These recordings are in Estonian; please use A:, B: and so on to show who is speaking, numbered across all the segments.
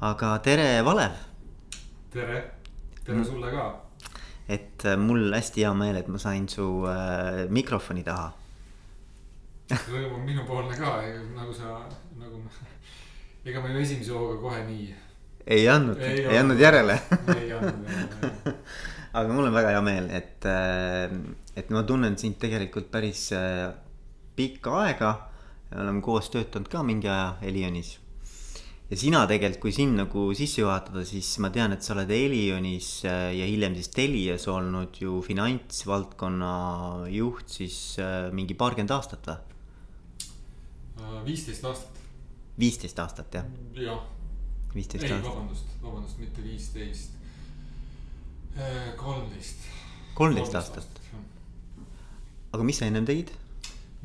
A: aga tere, Valev.
B: tere, tere sulle ka.
A: et äh, mul hästi hea meel, et ma sain su äh, mikrofoni taha.
B: rõõm on minupoolne ka, nagu sa, nagu ma, ega ma ju esimese hooga kohe nii.
A: ei andnud, ei, ei andnud järele
B: ei andnud järele
A: aga mul on väga hea meel, et, äh, et ma tunnen sind tegelikult päris äh, pikka aega. oleme koos töötanud ka mingi aja Elionis ja sina tegelikult, kui sind nagu sisse juhatada, siis ma tean, et sa oled Elionis äh, ja hiljem siis Telias olnud ju finantsvaldkonna juht siis äh, mingi paarkümmend aastat või?
B: Äh, viisteist aastat.
A: viisteist aastat jah?
B: jah.
A: viisteist
B: aastat. ei, vabandust, vabandust, mitte viisteist. kolmteist.
A: kolmteist aastat? aga mis sa ennem tegid?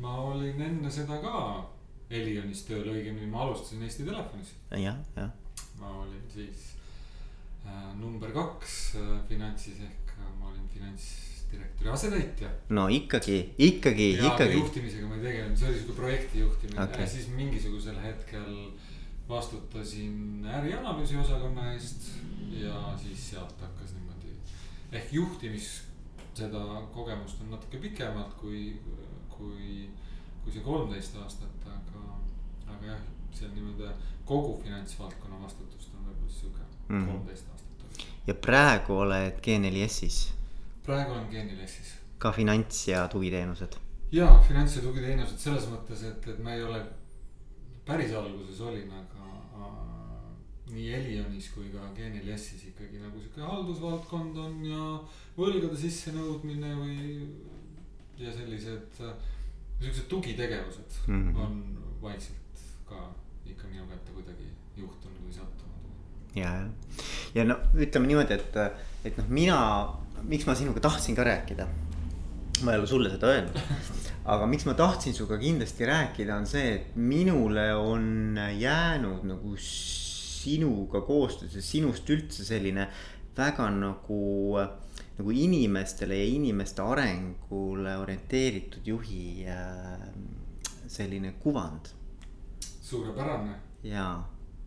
B: ma olin enne seda ka Elionis tööl, õigemini ma alustasin Eesti Telefonis.
A: jah, jah.
B: ma olin siis äh, number kaks äh, finantsis ehk äh, ma olin finantsdirektori asetäitja.
A: no ikkagi, ikkagi, ikkagi.
B: juhtimisega ma ei tegelenud, see oli sihuke projekti juhtimine okay. ja siis mingisugusel hetkel vastutasin ärianalüüsi osakonna eest ja siis sealt hakkas niimoodi. ehk juhtimis, seda kogemust on natuke pikemalt kui, kui, kui see kolmteist aastat, aga jah, seal nii-öelda kogu finantsvaldkonna vastutust on võib-olla sihuke mhm. kolmteist mm. aastat olnud.
A: ja praegu oled G4S-is?
B: praegu olen G4S-is.
A: ka finants ja tugiteenused?
B: ja, finants ja tugiteenused selles mõttes, et, et me ei ole, päris alguses olin, aga äh, nii Elionis kui ka G4S-is ikkagi nagu sihuke haldusvaldkond on ja võlgade sissenõudmine või ja sellised, siuksed tugitegevused mm -hmm. on vaikselt ka ikka minu kätte kuidagi juhtunud või sattunud.
A: ja, ja, ja no ütleme niimoodi, et, et noh, mina, miks ma sinuga tahtsin ka rääkida. ma ei ole sulle seda öelnud, aga miks ma tahtsin sinuga kindlasti rääkida, on see, et minule on jäänud nagu sinuga koostöös ja sinust üldse selline väga nagu nagu inimestele ja inimeste arengule orienteeritud juhi äh, selline kuvand
B: suurepärane.
A: ja,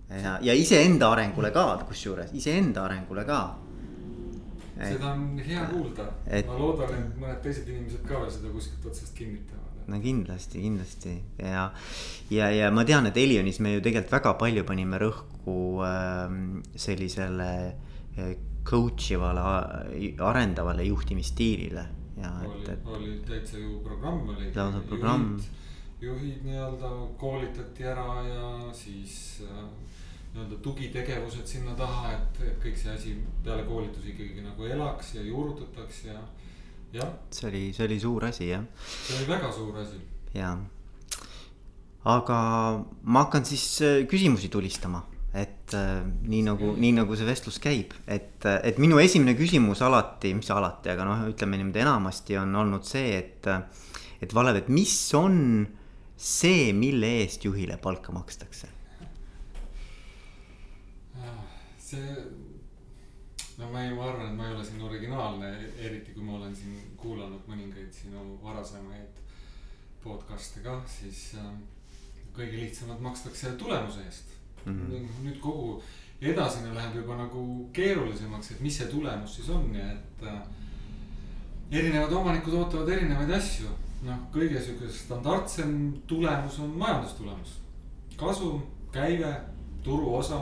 A: ja, ja iseenda arengule ka, kusjuures iseenda arengule ka.
B: seda on hea kuulda et..., ma loodan, et mõned teised inimesed ka veel seda kuskilt otsast kinnitavad.
A: no kindlasti, kindlasti ja, ja, ja ma tean, et Elionis me ju tegelikult väga palju panime rõhku äh, sellisele äh, coach ivale, arendavale juhtimisstiilile
B: ja oli, et, et. oli täitsa ju programm oli.
A: lausa programm
B: juhid nii-öelda koolitati ära ja siis äh, nii-öelda tugitegevused sinna taha, et, et kõik see asi peale koolitusi ikkagi nagu elaks ja juurutataks ja, jah.
A: see oli, see oli suur asi jah.
B: see oli väga suur asi.
A: jaa, aga ma hakkan siis äh, küsimusi tulistama et äh, nii nagu, nii nagu see vestlus käib, et, äh, et minu esimene küsimus alati, mis alati, aga noh, ütleme niimoodi enamasti on olnud see, et. et Valev, et mis on see, mille eest juhile palka makstakse?
B: see, no ma ei, ma arvan, et ma ei ole siin originaalne, eriti kui ma olen siin kuulanud mõningaid sinu varasemaid podcast'e ka, siis äh, kõige lihtsamalt makstakse tulemuse eest mm. -hmm. nüüd kogu edasine läheb juba nagu keerulisemaks, et mis see tulemus siis on ja et äh, erinevad omanikud ootavad erinevaid asju noh, kõige sihuke standardsem tulemus on majandustulemus. kasum, käive, turuosa,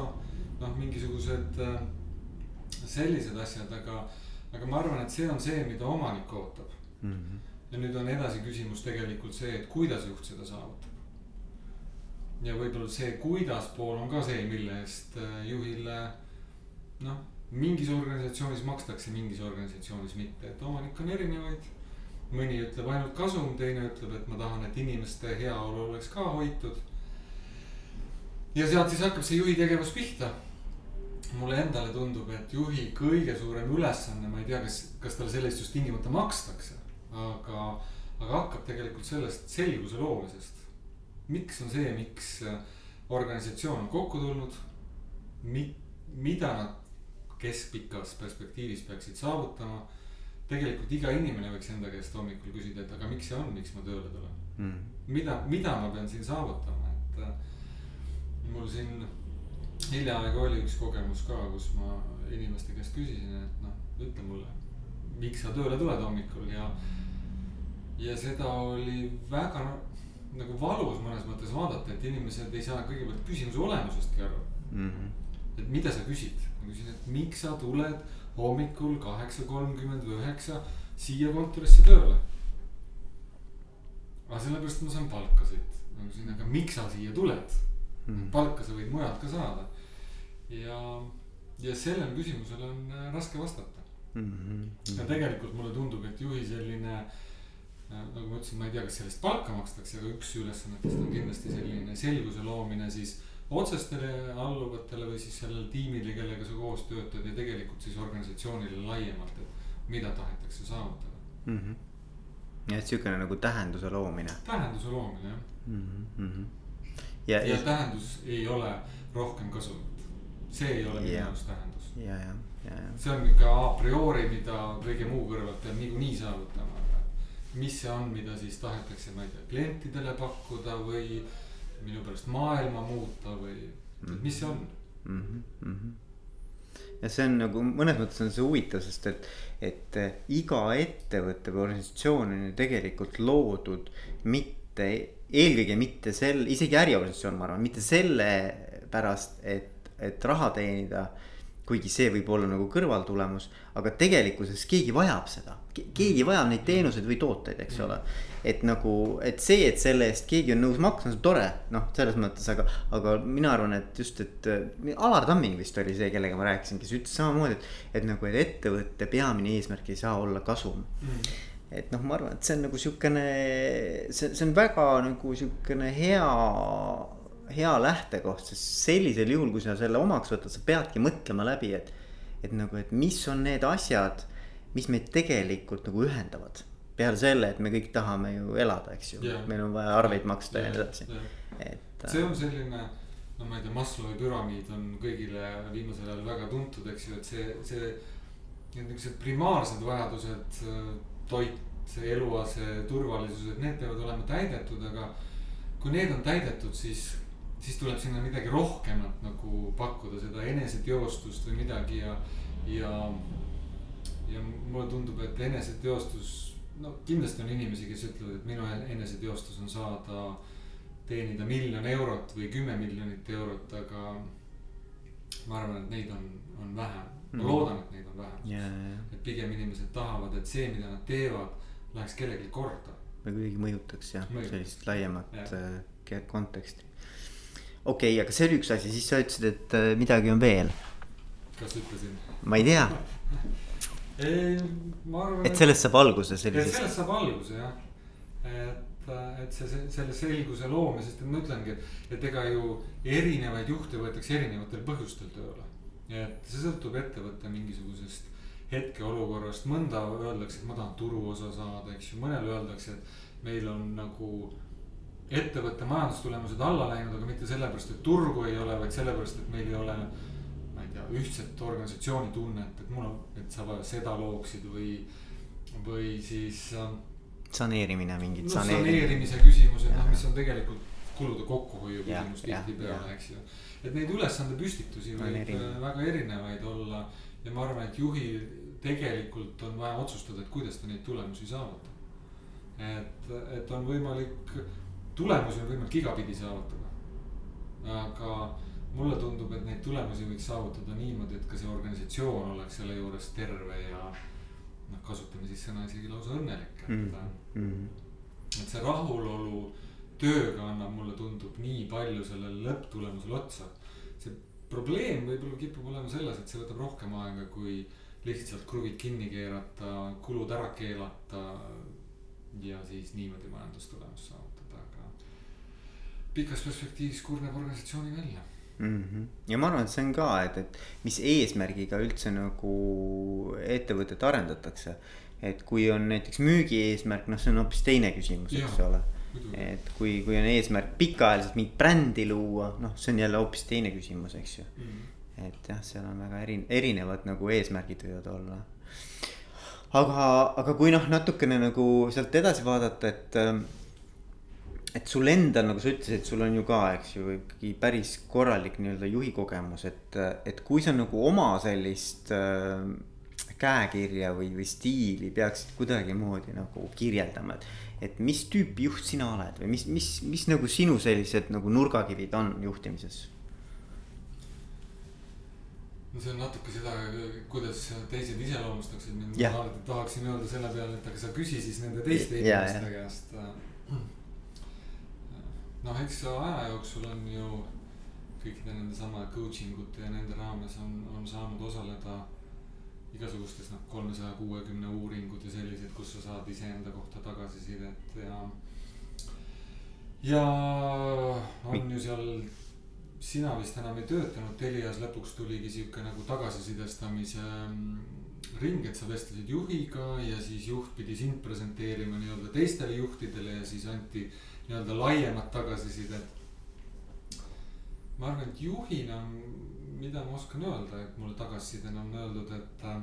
B: noh, mingisugused äh, sellised asjad, aga, aga ma arvan, et see on see, mida omanik ootab mm. -hmm. ja nüüd on edasi küsimus tegelikult see, et kuidas juht seda saavutab. Ja võib-olla see kuidas pool on ka see, mille eest äh, juhile noh, mingis organisatsioonis makstakse, mingis organisatsioonis mitte, et omanik on erinevaid mõni ütleb ainult kasum, teine ütleb, et ma tahan, et inimeste heaolu oleks ka hoitud. ja sealt siis hakkab see juhi tegevus pihta. mulle endale tundub, et juhi kõige suurem ülesanne, ma ei tea, kas, kas talle selle eest just tingimata makstakse, aga, aga hakkab tegelikult sellest selguse loomisest. Miks on see, miks organisatsioon on kokku tulnud, mi-, mida nad keskpikas perspektiivis peaksid saavutama? Tegelikult iga inimene võiks enda käest hommikul küsida, et aga miks see on, miks ma tööle tulen? Mm.. mida, mida ma pean siin saavutama, et äh, mul siin hiljaaegu oli üks kogemus ka, kus ma inimeste käest küsisin, et noh, ütle mulle, miks sa tööle tuled hommikul ja. ja seda oli väga nagu valus mõnes mõttes vaadata, et inimesed ei saa kõigepealt küsimuse olemusestki aru mm. -hmm. et mida sa küsid, ma küsin, et miks sa tuled hommikul kaheksa kolmkümmend või üheksa siia kontorisse tööle. aga sellepärast ma saan palka siit, ma küsin, aga miks sa siia tuled mm? -hmm. palka sa võid mujalt ka saada ja, ja sellele küsimusele on äh, raske vastata mm. -hmm. ja tegelikult mulle tundub, et juhi selline nagu ma ütlesin, ma ei tea, kas sellest palka makstakse, aga üks ülesannetest on kindlasti selline selguse loomine siis otsestele alluvatele või siis sellele tiimile, kellega sa koos töötad ja tegelikult siis organisatsioonile laiemalt, et mida tahetakse saavutada mm.
A: -hmm. ja et sihukene nagu tähenduse loomine.
B: tähenduse loomine jah mm. -hmm. ja, ja, ja tähendus ei ole rohkem kasumit, see ei ole minu jaoks tähendus.
A: ja, ja, ja, ja.
B: see on ikka a priori, mida kõige muu kõrvalt peab niikuinii saavutama mis see on, mida siis tahetakse, ma ei tea, klientidele pakkuda või minu pärast maailma muuta või mm, -hmm. mis see on mm?
A: -hmm. ja see on nagu mõnes mõttes on see huvitav, sest et, et iga ettevõte või organisatsioon on ju tegelikult loodud mitte, eelkõige mitte sel, isegi äriorganisatsioon, ma arvan, mitte sellepärast, et, et raha teenida kuigi see võib olla nagu kõrvaltulemus, aga tegelikkuses keegi vajab seda, keegi vajab neid teenuseid või tooteid, eks ole. et nagu, et see, et selle eest keegi on nõus maksma, see on tore, noh, selles mõttes, aga, aga mina arvan, et just, et Alar Tamming vist oli see, kellega ma rääkisin, kes ütles samamoodi, et, et nagu, et ettevõtte peamine eesmärk ei saa olla kasum mm et noh, ma arvan, et see on nagu sihukene, see, see on väga nagu sihukene hea hea lähtekoht, sest sellisel juhul, kui sa selle omaks võtad, sa peadki mõtlema läbi, et. et nagu, et mis on need asjad, mis meid tegelikult nagu ühendavad. peale selle, et me kõik tahame ju elada, eks ju yeah., meil on vaja arveid maksta yeah, ja nii edasi yeah.,
B: et. see on selline, no ma ei tea, Maslowi püramiid on kõigile viimasel ajal väga tuntud, eks ju, et see, see. Need niuksed primaarsed vajadused, toit, eluase, turvalisus, et need peavad olema täidetud, aga kui need on täidetud, siis siis tuleb sinna midagi rohkemat nagu pakkuda, seda eneseteostust või midagi ja, ja. Ja mulle tundub, et eneseteostus, no kindlasti on inimesi, kes ütlevad, et minu eneseteostus on saada, teenida miljon eurot või kümme miljonit eurot, aga. ma arvan, et neid on, on vähem, ma mm. loodan, et neid on vähem
A: yeah..
B: et pigem inimesed tahavad, et see, mida nad teevad, läheks kellelegi korda.
A: või kuidagi mõjutaks jah Mõjutab., sellist laiemat ja. Äh, konteksti okei okay,, aga see oli üks asi, siis sa ütlesid, et äh, midagi on veel.
B: kas ütlesin?
A: ma ei tea
B: ei, ma arvan.
A: et sellest saab alguse sellisest.
B: sellest saab alguse jah, et, et see, see, selle selguse loomine, sest et ma ütlengi, et, et ega ju erinevaid juhte võetakse erinevatel põhjustel tööle. et see sõltub ettevõtte mingisugusest hetkeolukorrast, mõnda öeldakse, et ma tahan turuosa saada, eks ju, mõnele öeldakse, et meil on nagu ettevõtte majandustulemused alla läinud, aga mitte sellepärast, et turgu ei ole, vaid sellepärast, et meil ei ole. Ühtset organisatsiooni tunnet, et mul on, et sa seda looksid või, või siis äh,.
A: saneerimine, mingid
B: no, saneerimise küsimused, noh, mis on tegelikult kulude kokkuhoiu küsimus tihtipeale, eks ju. et neid ülesandepüstitusi võib erinev. Äh, väga erinevaid olla ja ma arvan, et juhil tegelikult on vaja otsustada, et kuidas ta neid tulemusi saavutab. et, et on võimalik tulemusi on võimalik igapidi saavutada. aga mulle tundub, et neid tulemusi võiks saavutada niimoodi, et ka see organisatsioon oleks selle juures terve ja noh, kasutame siis sõna isegi lausa õnnelik, et mm. -hmm. et see rahulolu tööga annab, mulle tundub nii palju sellele lõpptulemusele otsa. see probleem võib-olla kipub olema selles, et see võtab rohkem aega, kui lihtsalt kruvid kinni keerata, kulud ära keelata. ja siis niimoodi majandustulemus saada pikas perspektiivis kurnab organisatsiooni välja
A: mm. -hmm. ja ma arvan, et see on ka, et, et mis eesmärgiga üldse nagu ettevõtet arendatakse. et kui on näiteks müügi eesmärk, noh, see on hoopis teine küsimus, eks ole. et kui, kui on eesmärk pikaajaliselt mingit brändi luua, noh, see on jälle hoopis teine küsimus, eks ju mm. -hmm. et jah, seal on väga eri, erinevad nagu eesmärgid võivad olla. aga, aga kui noh, natukene nagu sealt edasi vaadata, et et sul endal, nagu sa ütlesid, sul on ju ka, eks ju, ikkagi päris korralik nii-öelda juhi kogemus, et, et kui sa nagu oma sellist äh, käekirja või, või stiili peaksid kuidagimoodi nagu kirjeldama, et. et mis tüüpi juht sina oled või mis, mis, mis nagu sinu sellised nagu nurgakivid on juhtimises?
B: no see on natuke seda, kuidas teised iseloomustaksid mind, ma alati tahaksin öelda selle peale, et aga sa küsi siis nende teiste inimeste käest. Noh, eks aja jooksul on ju kõikide nende sama coaching ute ja nende raames on, on saanud osaleda igasugustes noh, kolmesaja kuuekümne uuringud ja sellised, kus sa saad iseenda kohta tagasisidet ja. ja on ju seal sina vist enam ei töötanud, Telias lõpuks tuligi sihuke nagu tagasisidestamise mm, ring, et sa vestlesid juhiga ja siis juht pidi sind presenteerima nii-öelda teistele juhtidele ja siis anti nii-öelda laiemat tagasisidet. ma arvan, et juhina, mida ma oskan öelda, et mulle tagasisidena on öeldud, et äh,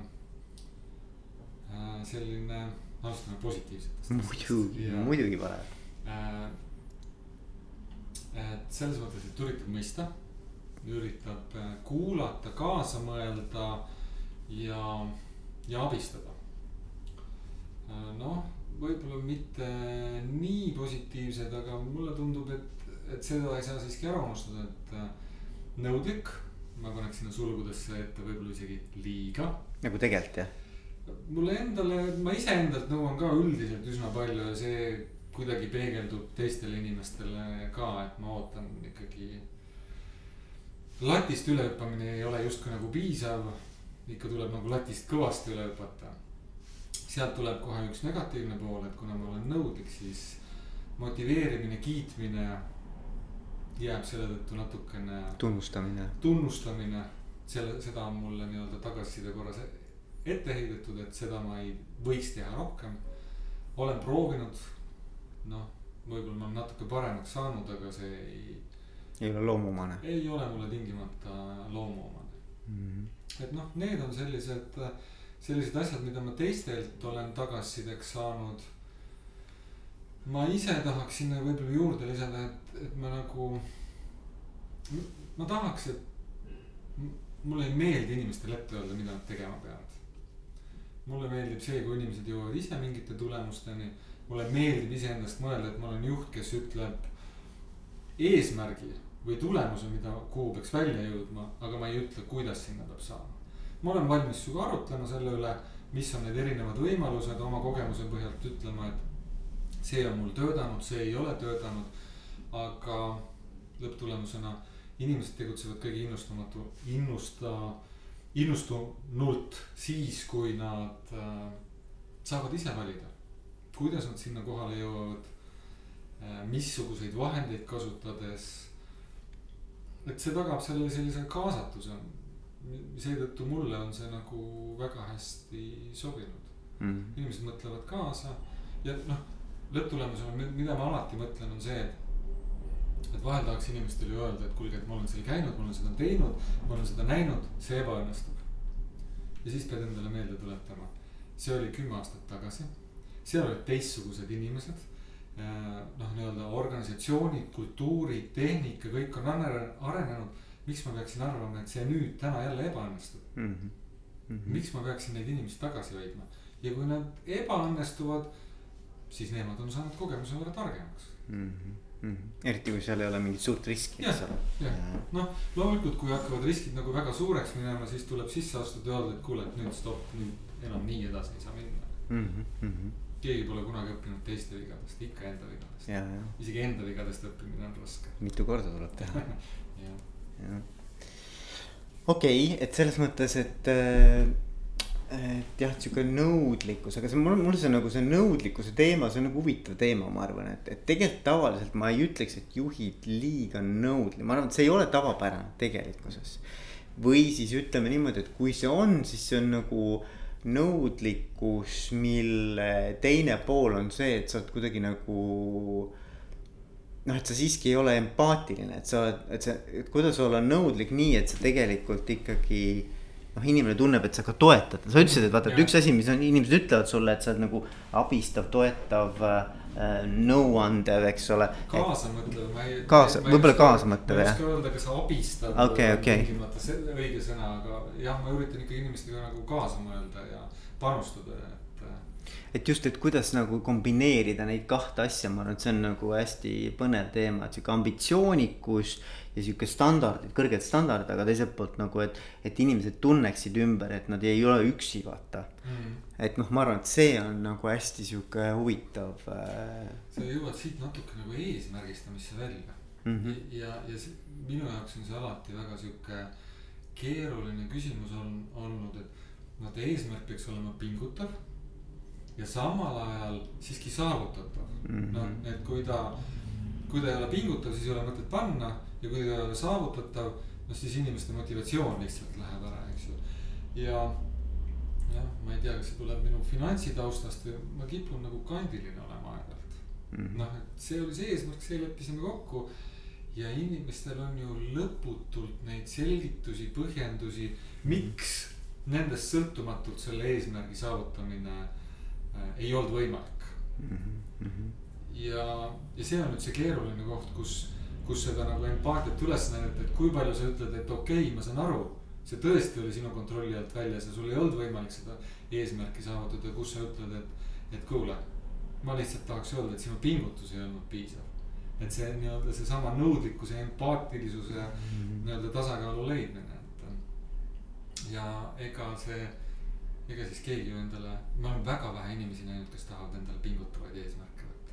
B: selline, alustame positiivsetest.
A: muidugi, muidugi parem.
B: Äh, et selles mõttes, et üritab mõista, üritab äh, kuulata, kaasa mõelda ja, ja abistada. noh, võib-olla mitte nii positiivsed, aga mulle tundub, et, et seda ei saa siiski ära unustada, et äh, nõudlik. ma paneks sinna sulgudesse ette võib-olla isegi liiga.
A: nagu tegelikult jah?
B: mulle endale, ma iseendalt nõuan ka üldiselt üsna palju ja see kuidagi peegeldub teistele inimestele ka, et ma ootan ikkagi. latist ülehüppamine ei ole justkui nagu piisav, ikka tuleb nagu latist kõvasti üle hüpata. Sealt tuleb kohe üks negatiivne pool, et kuna ma olen nõudlik, siis motiveerimine, kiitmine jääb selle tõttu natukene.
A: tunnustamine.
B: tunnustamine, selle, seda on mulle nii-öelda tagasiside korras ette heidetud, et seda ma ei võiks teha rohkem. olen proovinud noh, võib-olla ma olen natuke paremaks saanud, aga see ei.
A: ei ole loomuomane.
B: ei ole mulle tingimata loomuomane mm. -hmm. et noh, need on sellised, sellised asjad, mida ma teistelt olen tagasisideks saanud. ma ise tahaks sinna võib-olla juurde lisada, et, et ma nagu, ma tahaks, et mulle ei meeldi inimestele ette öelda, mida nad tegema peavad. mulle meeldib see, kui inimesed jõuavad ise mingite tulemusteni mulle meeldib iseendast mõelda, et ma olen juht, kes ütleb eesmärgi või tulemuse, mida, kuhu peaks välja jõudma, aga ma ei ütle, kuidas sinna peab saama. Ma olen valmis sinuga arutlema selle üle, mis on need erinevad võimalused oma kogemuse põhjalt ütlema, et see on mul töötanud, see ei ole töötanud. aga lõpptulemusena inimesed tegutsevad kõige innustamatu, innusta, innustunult siis, kui nad äh, saavad ise valida kuidas nad sinna kohale jõuavad, missuguseid vahendeid kasutades. et see tagab selle sellise kaasatuse, seetõttu mulle on see nagu väga hästi sobinud mm. -hmm. inimesed mõtlevad kaasa ja noh, lõpptulemusena, mida ma alati mõtlen, on see, et. et vahel tahaks inimestele öelda, et kuulge, et ma olen seal käinud, ma olen seda teinud, ma olen seda näinud, see ebaõnnestub. ja siis pead endale meelde tuletama, see oli kümme aastat tagasi seal olid teistsugused inimesed. noh, nii-öelda organisatsioonid, kultuurid, tehnika, kõik on arenenud. Miks ma peaksin arvama, et see nüüd täna jälle ebaõnnestub mm? -hmm. Mm -hmm. miks ma peaksin neid inimesi tagasi hoidma ja kui nad ebaõnnestuvad, siis nemad on saanud kogemuse võrra targemaks mm.
A: -hmm. Mm -hmm. eriti kui seal ei ole mingit suurt riski, eks ole.
B: jah, noh loomulikult, kui hakkavad riskid nagu väga suureks minema, siis tuleb sisse astuda ja öelda, et kuule, et nüüd stopp, nüüd enam nii edasi ei saa minna mm. -hmm keegi pole kunagi õppinud teiste vigadest, ikka enda vigadest. isegi enda vigadest õppimine on raske.
A: mitu korda tuleb teha okei okay,, et selles mõttes, et, äh, et jah, sihuke nõudlikkus, aga see mul, mul see nagu see nõudlikkuse teema, see on nagu huvitav teema, ma arvan, et, et tegelikult tavaliselt ma ei ütleks, et juhid liiga nõudlikud, ma arvan, et see ei ole tavapärane tegelikkuses. või siis ütleme niimoodi, et kui see on, siis see on nagu nõudlikkus, mille teine pool on see, et sa oled kuidagi nagu. Noh, et sa siiski ei ole empaatiline, et sa oled, et sa, kuidas olla nõudlik nii, et sa tegelikult ikkagi. noh, inimene tunneb, et sa ka toetad, sa ütlesid, et vaata, et üks asi, mis on, inimesed ütlevad sulle, et sa oled nagu abistav, toetav äh, nõuandev, eks ole.
B: kaasamõtlev, ma ei.
A: kaasa, võib-olla kaasamõtlev
B: jah. ma ei oska öelda, kas abistav
A: Okei, okei.
B: tingimata see õige sõna, aga jah, ma üritan ikkagi inimestega nagu kaasa mõelda ja panustada, et.
A: Et just, et kuidas nagu kombineerida neid kahte asja, ma arvan, et see on nagu hästi põnev teema, et sihuke ambitsioonikus. ja sihuke standardid, kõrged standardid, aga teiselt poolt nagu, et, et inimesed tunneksid ümber, et nad ei ole üksi, vaata
B: mm.
A: et noh, ma arvan, et see on nagu hästi sihuke huvitav äh,
B: sa jõuad siit natuke nagu eesmärgistamisse välja
A: mm. -hmm.
B: ja, ja see, minu jaoks on see alati väga sihuke keeruline küsimus on olnud, et vaata eesmärk peaks olema pingutav. Ja samal ajal siiski saavutatav mm. -hmm. noh, et kui ta, kui ta ei ole pingutav, siis ei ole mõtet panna ja kui ta ei ole saavutatav. noh, siis inimeste motivatsioon lihtsalt läheb ära, eks ju, ja jah, ma ei tea, kas see tuleb minu finantsitaustast või ma kipun nagu kandiline olema aeg-ajalt
A: Mhm.
B: noh, et see oli see eesmärk, see leppisime kokku. ja inimestel on ju lõputult neid selgitusi, põhjendusi, miks nendest sõltumatult selle eesmärgi saavutamine ei olnud võimalik.
A: Mhm.
B: ja, ja see on nüüd see keeruline koht, kus, kus seda nagu empaatiat üles näidata, et kui palju sa ütled, et okei okay,, ma saan aru. see tõesti oli sinu kontrolli alt väljas ja sul ei olnud võimalik seda eesmärki saavutada, kus sa ütled, et, et kuule. ma lihtsalt tahaks öelda, et sinu pingutus ei olnud piisav. et see nii-öelda seesama nõudlikkuse, empaatilisuse
A: Mhm.
B: nii-öelda tasakaalu leidmine, et. ja ega see, ega siis keegi ju endale, ma olen väga vähe inimesi näinud, kes tahavad endale pingutavaid eesmärke võtta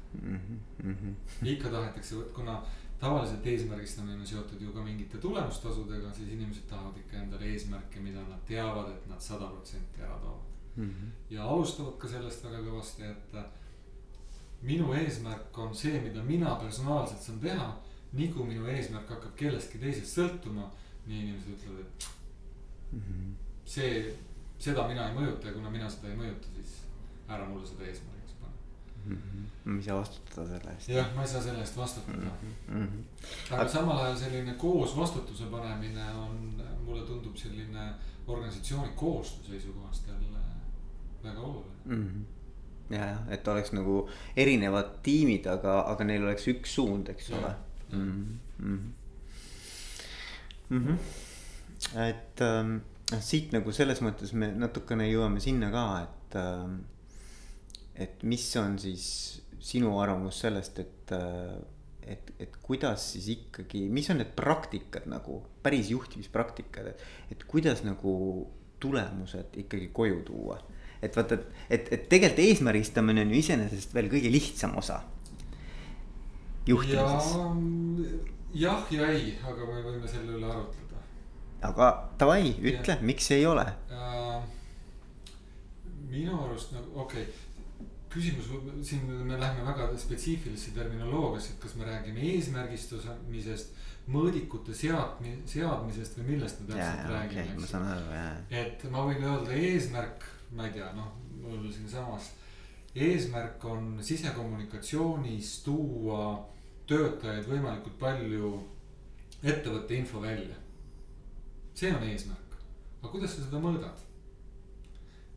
A: Mhm.
B: ikka tahetakse, kuna tavaliselt eesmärgistamine on seotud ju ka mingite tulemustasudega, siis inimesed tahavad ikka endale eesmärke, mida nad teavad, et nad sada protsenti ära toovad.
A: Mhm.
B: ja alustavad ka sellest väga kõvasti, et äh, minu eesmärk on see, mida mina personaalselt saan teha. nii kui minu eesmärk hakkab kellestki teisest sõltuma, nii inimesed ütlevad, et
A: Mhm.
B: see, seda mina ei mõjuta ja kuna mina seda ei mõjuta, siis ära mulle seda eesmärgiks pane.
A: Mhm. ma ei saa vastutada selle eest.
B: jah, ma ei saa selle eest vastutada
A: Mhm.
B: aga samal ajal selline koos vastutuse panemine on, mulle tundub selline organisatsiooni koostöö seisukohast jälle väga oluline.
A: Mhm. ja, jah, et oleks nagu erinevad tiimid, aga, aga neil oleks üks suund, eks ole mm. -hmm. Mm -hmm. et ähm, noh, siit nagu selles mõttes me natukene jõuame sinna ka, et ähm,. et mis on siis sinu arvamus sellest, et äh, et, et kuidas siis ikkagi, mis on need praktikad nagu, päris juhtimispraktikad, et, et kuidas nagu tulemused ikkagi koju tuua. et vaata, et, et, et tegelikult eesmärgistamine on ju iseenesest veel kõige lihtsam osa. juhtimises,
B: jah ja ei, aga me võime selle üle arutleda
A: aga davai, ütle, miks ei ole?
B: äh, minu arust nagu okei okay. küsimus, siin me läheme väga spetsiifilisse terminoloogiasse, et kas me räägime eesmärgistamisest, mõõdikute seadmi-, seadmisest või millest me täpselt räägime
A: okay,, ma saan aru, ja.
B: et ma võin öelda eesmärk, ma ei tea, noh, mul siinsamas. eesmärk on sisekommunikatsioonis tuua töötajaid võimalikult palju ettevõtte info välja. See on eesmärk, aga kuidas sa seda mõõdad?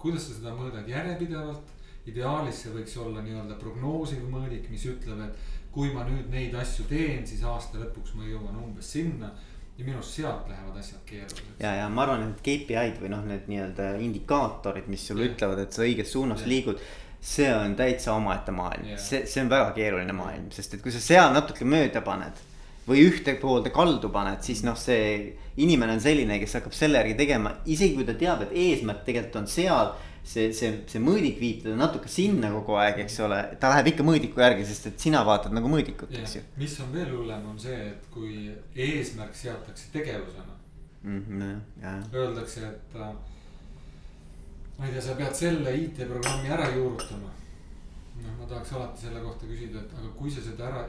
B: kuidas sa seda mõõdad järjepidevalt? ideaalis see võiks olla nii-öelda prognoosiv mõõdik, mis ütleb, et kui ma nüüd neid asju teen, siis aasta lõpuks ma jõuan umbes sinna ja minu arust sealt lähevad asjad keeruliseks.
A: ja, ja ma arvan, et KPI-d või noh, need nii-öelda indikaatorid, mis sulle
B: Jah.
A: ütlevad, et sa õiges suunas
B: Jah.
A: liigud. see on täitsa omaette maailm see, see on väga keeruline maailm, sest et kui sa seal natuke mööda paned. Või ühte poolde kaldu paned, siis noh, see inimene on selline, kes hakkab selle järgi tegema, isegi kui ta teab, et eesmärk tegelikult on seal. see, see, see mõõdik viib teda natuke sinna kogu aeg, eks ole, ta läheb ikka mõõdiku järgi, sest et sina vaatad nagu mõõdikut, eks ju.
B: mis on veel hullem, on see, et kui eesmärk seatakse tegevusena.
A: Mhm, ja,
B: Öeldakse, et äh, ma ei tea, sa pead selle IT-programmi ära juurutama. noh, ma tahaks alati selle kohta küsida, et aga kui sa seda ära,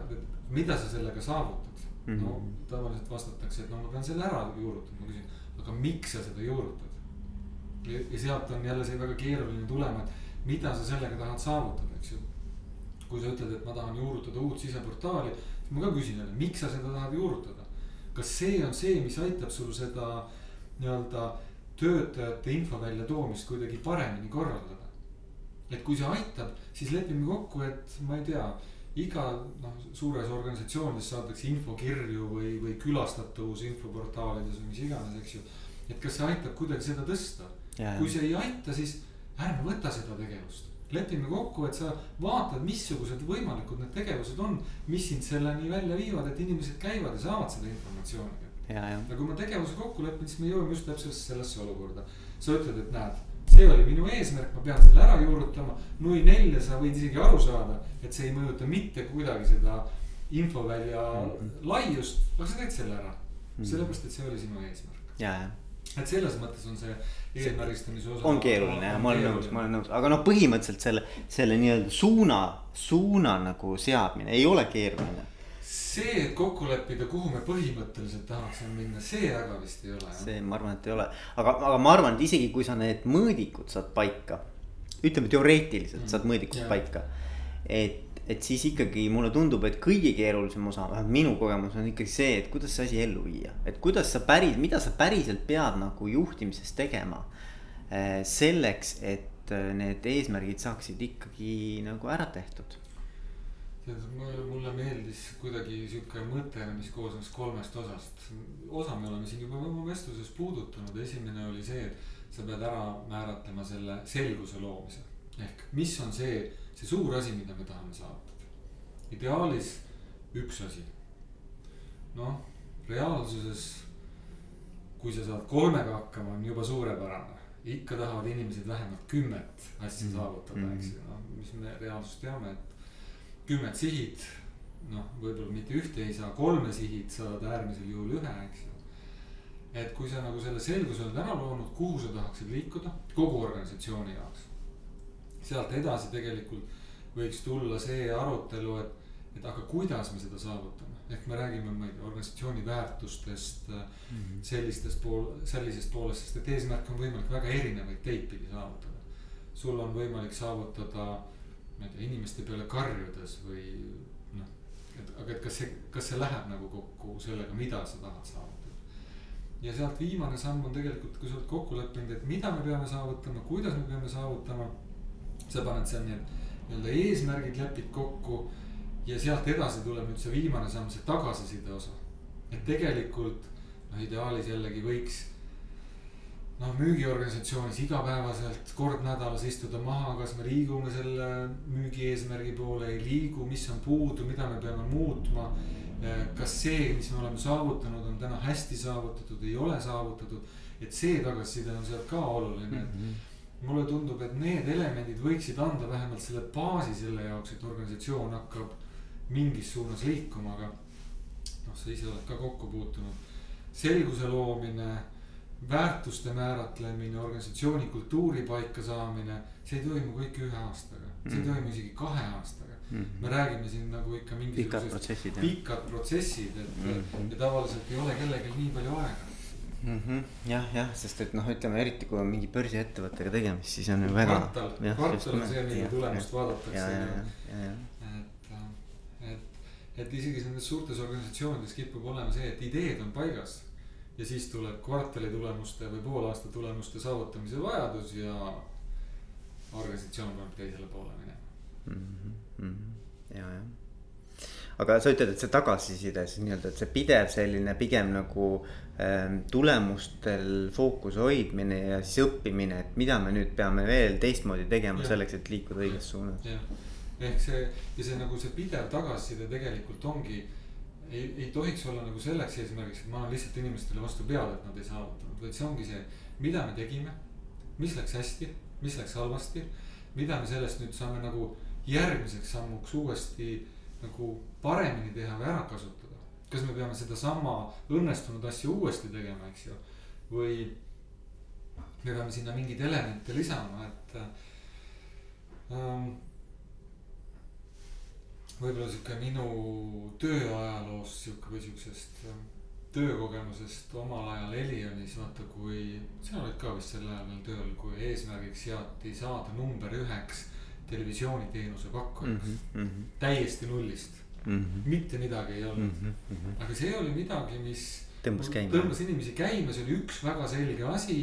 B: mida sa sellega saavutad mm? -hmm. no tavaliselt vastatakse, et no ma pean selle ära juurutama, ma küsin, aga miks sa seda juurutad? ja sealt on jälle see väga keeruline tulema, et mida sa sellega tahad saavutada, eks ju. kui sa ütled, et ma tahan juurutada uut siseportaali, siis ma ka küsin jälle, miks sa seda tahad juurutada? kas see on see, mis aitab sul seda nii-öelda töötajate info väljatoomist kuidagi paremini korraldada? et kui see aitab, siis lepime kokku, et ma ei tea iga noh, suures organisatsioonis saadakse infokirju või, või külastatavus infoportaalides või mis iganes, eks ju. et kas see aitab kuidagi seda tõsta? kui see ei aita, siis ärme võta seda tegevust. lepime kokku, et sa vaatad, missugused võimalikud need tegevused on, mis sind selleni välja viivad, et inimesed käivad ja saavad seda informatsiooni. ja kui me tegevuse kokku lepime, siis me jõuame just täpselt sellesse olukorda. sa ütled, et näed see oli minu eesmärk, ma pean selle ära juurutama. nui nelja sa võid isegi aru saada, et see ei mõjuta mitte kuidagi seda infovälja laiust, aga sa teed selle ära sellepärast, et see oli sinu eesmärk.
A: ja, ja
B: et selles mõttes on see eesmärgistamise osa.
A: on keeruline jah, ma olen nõus, ma olen nõus, aga noh, põhimõtteliselt selle, selle nii-öelda suuna, suuna nagu seadmine ei ole keeruline
B: see, et kokku leppida, kuhu me põhimõtteliselt tahaksime minna, see väga vist ei ole.
A: see, ma arvan, et ei ole, aga, aga ma arvan, et isegi kui sa need mõõdikud saad paika. ütleme teoreetiliselt mm. saad mõõdikud yeah. paika. et, et siis ikkagi mulle tundub, et kõige keerulisem osa, vähemalt minu kogemus on ikkagi see, et kuidas see asi ellu viia. et kuidas sa päris, mida sa päriselt pead nagu juhtimises tegema. Eh, selleks, et eh, need eesmärgid saaksid ikkagi nagu ära tehtud
B: tead, mulle meeldis kuidagi sihuke mõte, mis koosnes kolmest osast. osa me oleme siin juba oma vestluses puudutanud, esimene oli see, et sa pead ära määratlema selle selguse loomise. ehk mis on see, see suur asi, mida me tahame saavutada. ideaalis üks asi. noh, reaalsuses, kui sa saad kolmega hakkama, on juba suurepärane. ikka tahavad inimesed vähemalt kümmet asja mm. saavutada, eks ju, noh, mis me reaalsuses teame, et kümmet sihid, noh, võib-olla mitte ühte ei saa, kolme sihid saad äärmisel juhul ühe, eks ju. et kui sa nagu selle selguse oled ära loonud, kuhu sa tahaksid liikuda kogu organisatsiooni jaoks. sealt edasi tegelikult võiks tulla see arutelu, et, et aga kuidas me seda saavutame. ehk me räägime, ma ei tea, organisatsiooni väärtustest mm, -hmm. sellistest pool, sellisest poolest, sest et eesmärke on võimalik väga erinevaid teid pidi saavutada. sul on võimalik saavutada ma ei tea, inimeste peale karjudes või noh, et aga et kas see, kas see läheb nagu kokku sellega, mida sa tahad saavutada. ja sealt viimane samm on tegelikult, kui sa oled kokku leppinud, et mida me peame saavutama, kuidas me peame saavutama. sa paned seal need nii-öelda eesmärgid lepid kokku ja sealt edasi tuleb nüüd see viimane samm, see tagasiside osa. et tegelikult noh, ideaalis jällegi võiks noh, müügiorganisatsioonis igapäevaselt kord nädalas istuda maha, kas me liigume selle müügi eesmärgi poole, ei liigu, mis on puudu, mida me peame muutma. kas see, mis me oleme saavutanud, on täna hästi saavutatud, ei ole saavutatud, et see tagasiside on sealt ka oluline mm, -hmm. mulle tundub, et need elemendid võiksid anda vähemalt selle baasi selle jaoks, et organisatsioon hakkab mingis suunas liikuma, aga noh, sa ise oled ka kokku puutunud. selguse loomine väärtuste määratlemine, organisatsiooni kultuuri paikasaamine, see ei toimu kõik ühe aastaga, see ei mm. toimu isegi kahe aastaga mm. -hmm. me räägime siin nagu ikka mingisugusest pikad protsessid, et mm -hmm. ja tavaliselt ei ole kellelgi nii palju aega
A: mm -hmm. jah, jah, sest et noh, ütleme eriti kui on mingi börsiettevõttega tegemist, siis on ju väga.
B: kvartal, kvartal on see, mille tulemust vaadatakse. et, et, et isegi nendes suurtes organisatsioonides kipub olema see, et ideed on paigas ja siis tuleb kvartali tulemuste või poolaasta tulemuste saavutamise vajadus ja organisatsioon peab teisele poole minema
A: mm. -hmm. ja, jah aga sa ütled, et see tagasiside siis nii-öelda, et see pidev selline pigem nagu ähm, tulemustel fookuse hoidmine ja siis õppimine, et mida me nüüd peame veel teistmoodi tegema ja. selleks, et liikuda õiges suunas.
B: ehk see ja see nagu see pidev tagasiside tegelikult ongi ei, ei tohiks olla nagu selleks eesmärgiks, et ma annan lihtsalt inimestele vastu peale, et nad ei saavutanud, vaid see ongi see, mida me tegime. mis läks hästi, mis läks halvasti, mida me sellest nüüd saame nagu järgmiseks sammuks uuesti nagu paremini teha või ära kasutada. kas me peame sedasama õnnestunud asja uuesti tegema, eks ju, või me peame sinna mingeid elemente lisama, et ähm, võib-olla sihuke minu tööajaloost sihuke või siuksest ähm, töökogemusest omal ajal Elionis, vaata kui, sina olid ka vist sel ajal veel tööl, kui eesmärgiks seati saada number üheks televisiooniteenuse pakkujaks mm. -hmm. täiesti nullist mm, -hmm. mitte midagi ei olnud mm. -hmm. aga see oli midagi, mis
A: tõmbas käima,
B: tõmbas inimesi käima, see oli üks väga selge asi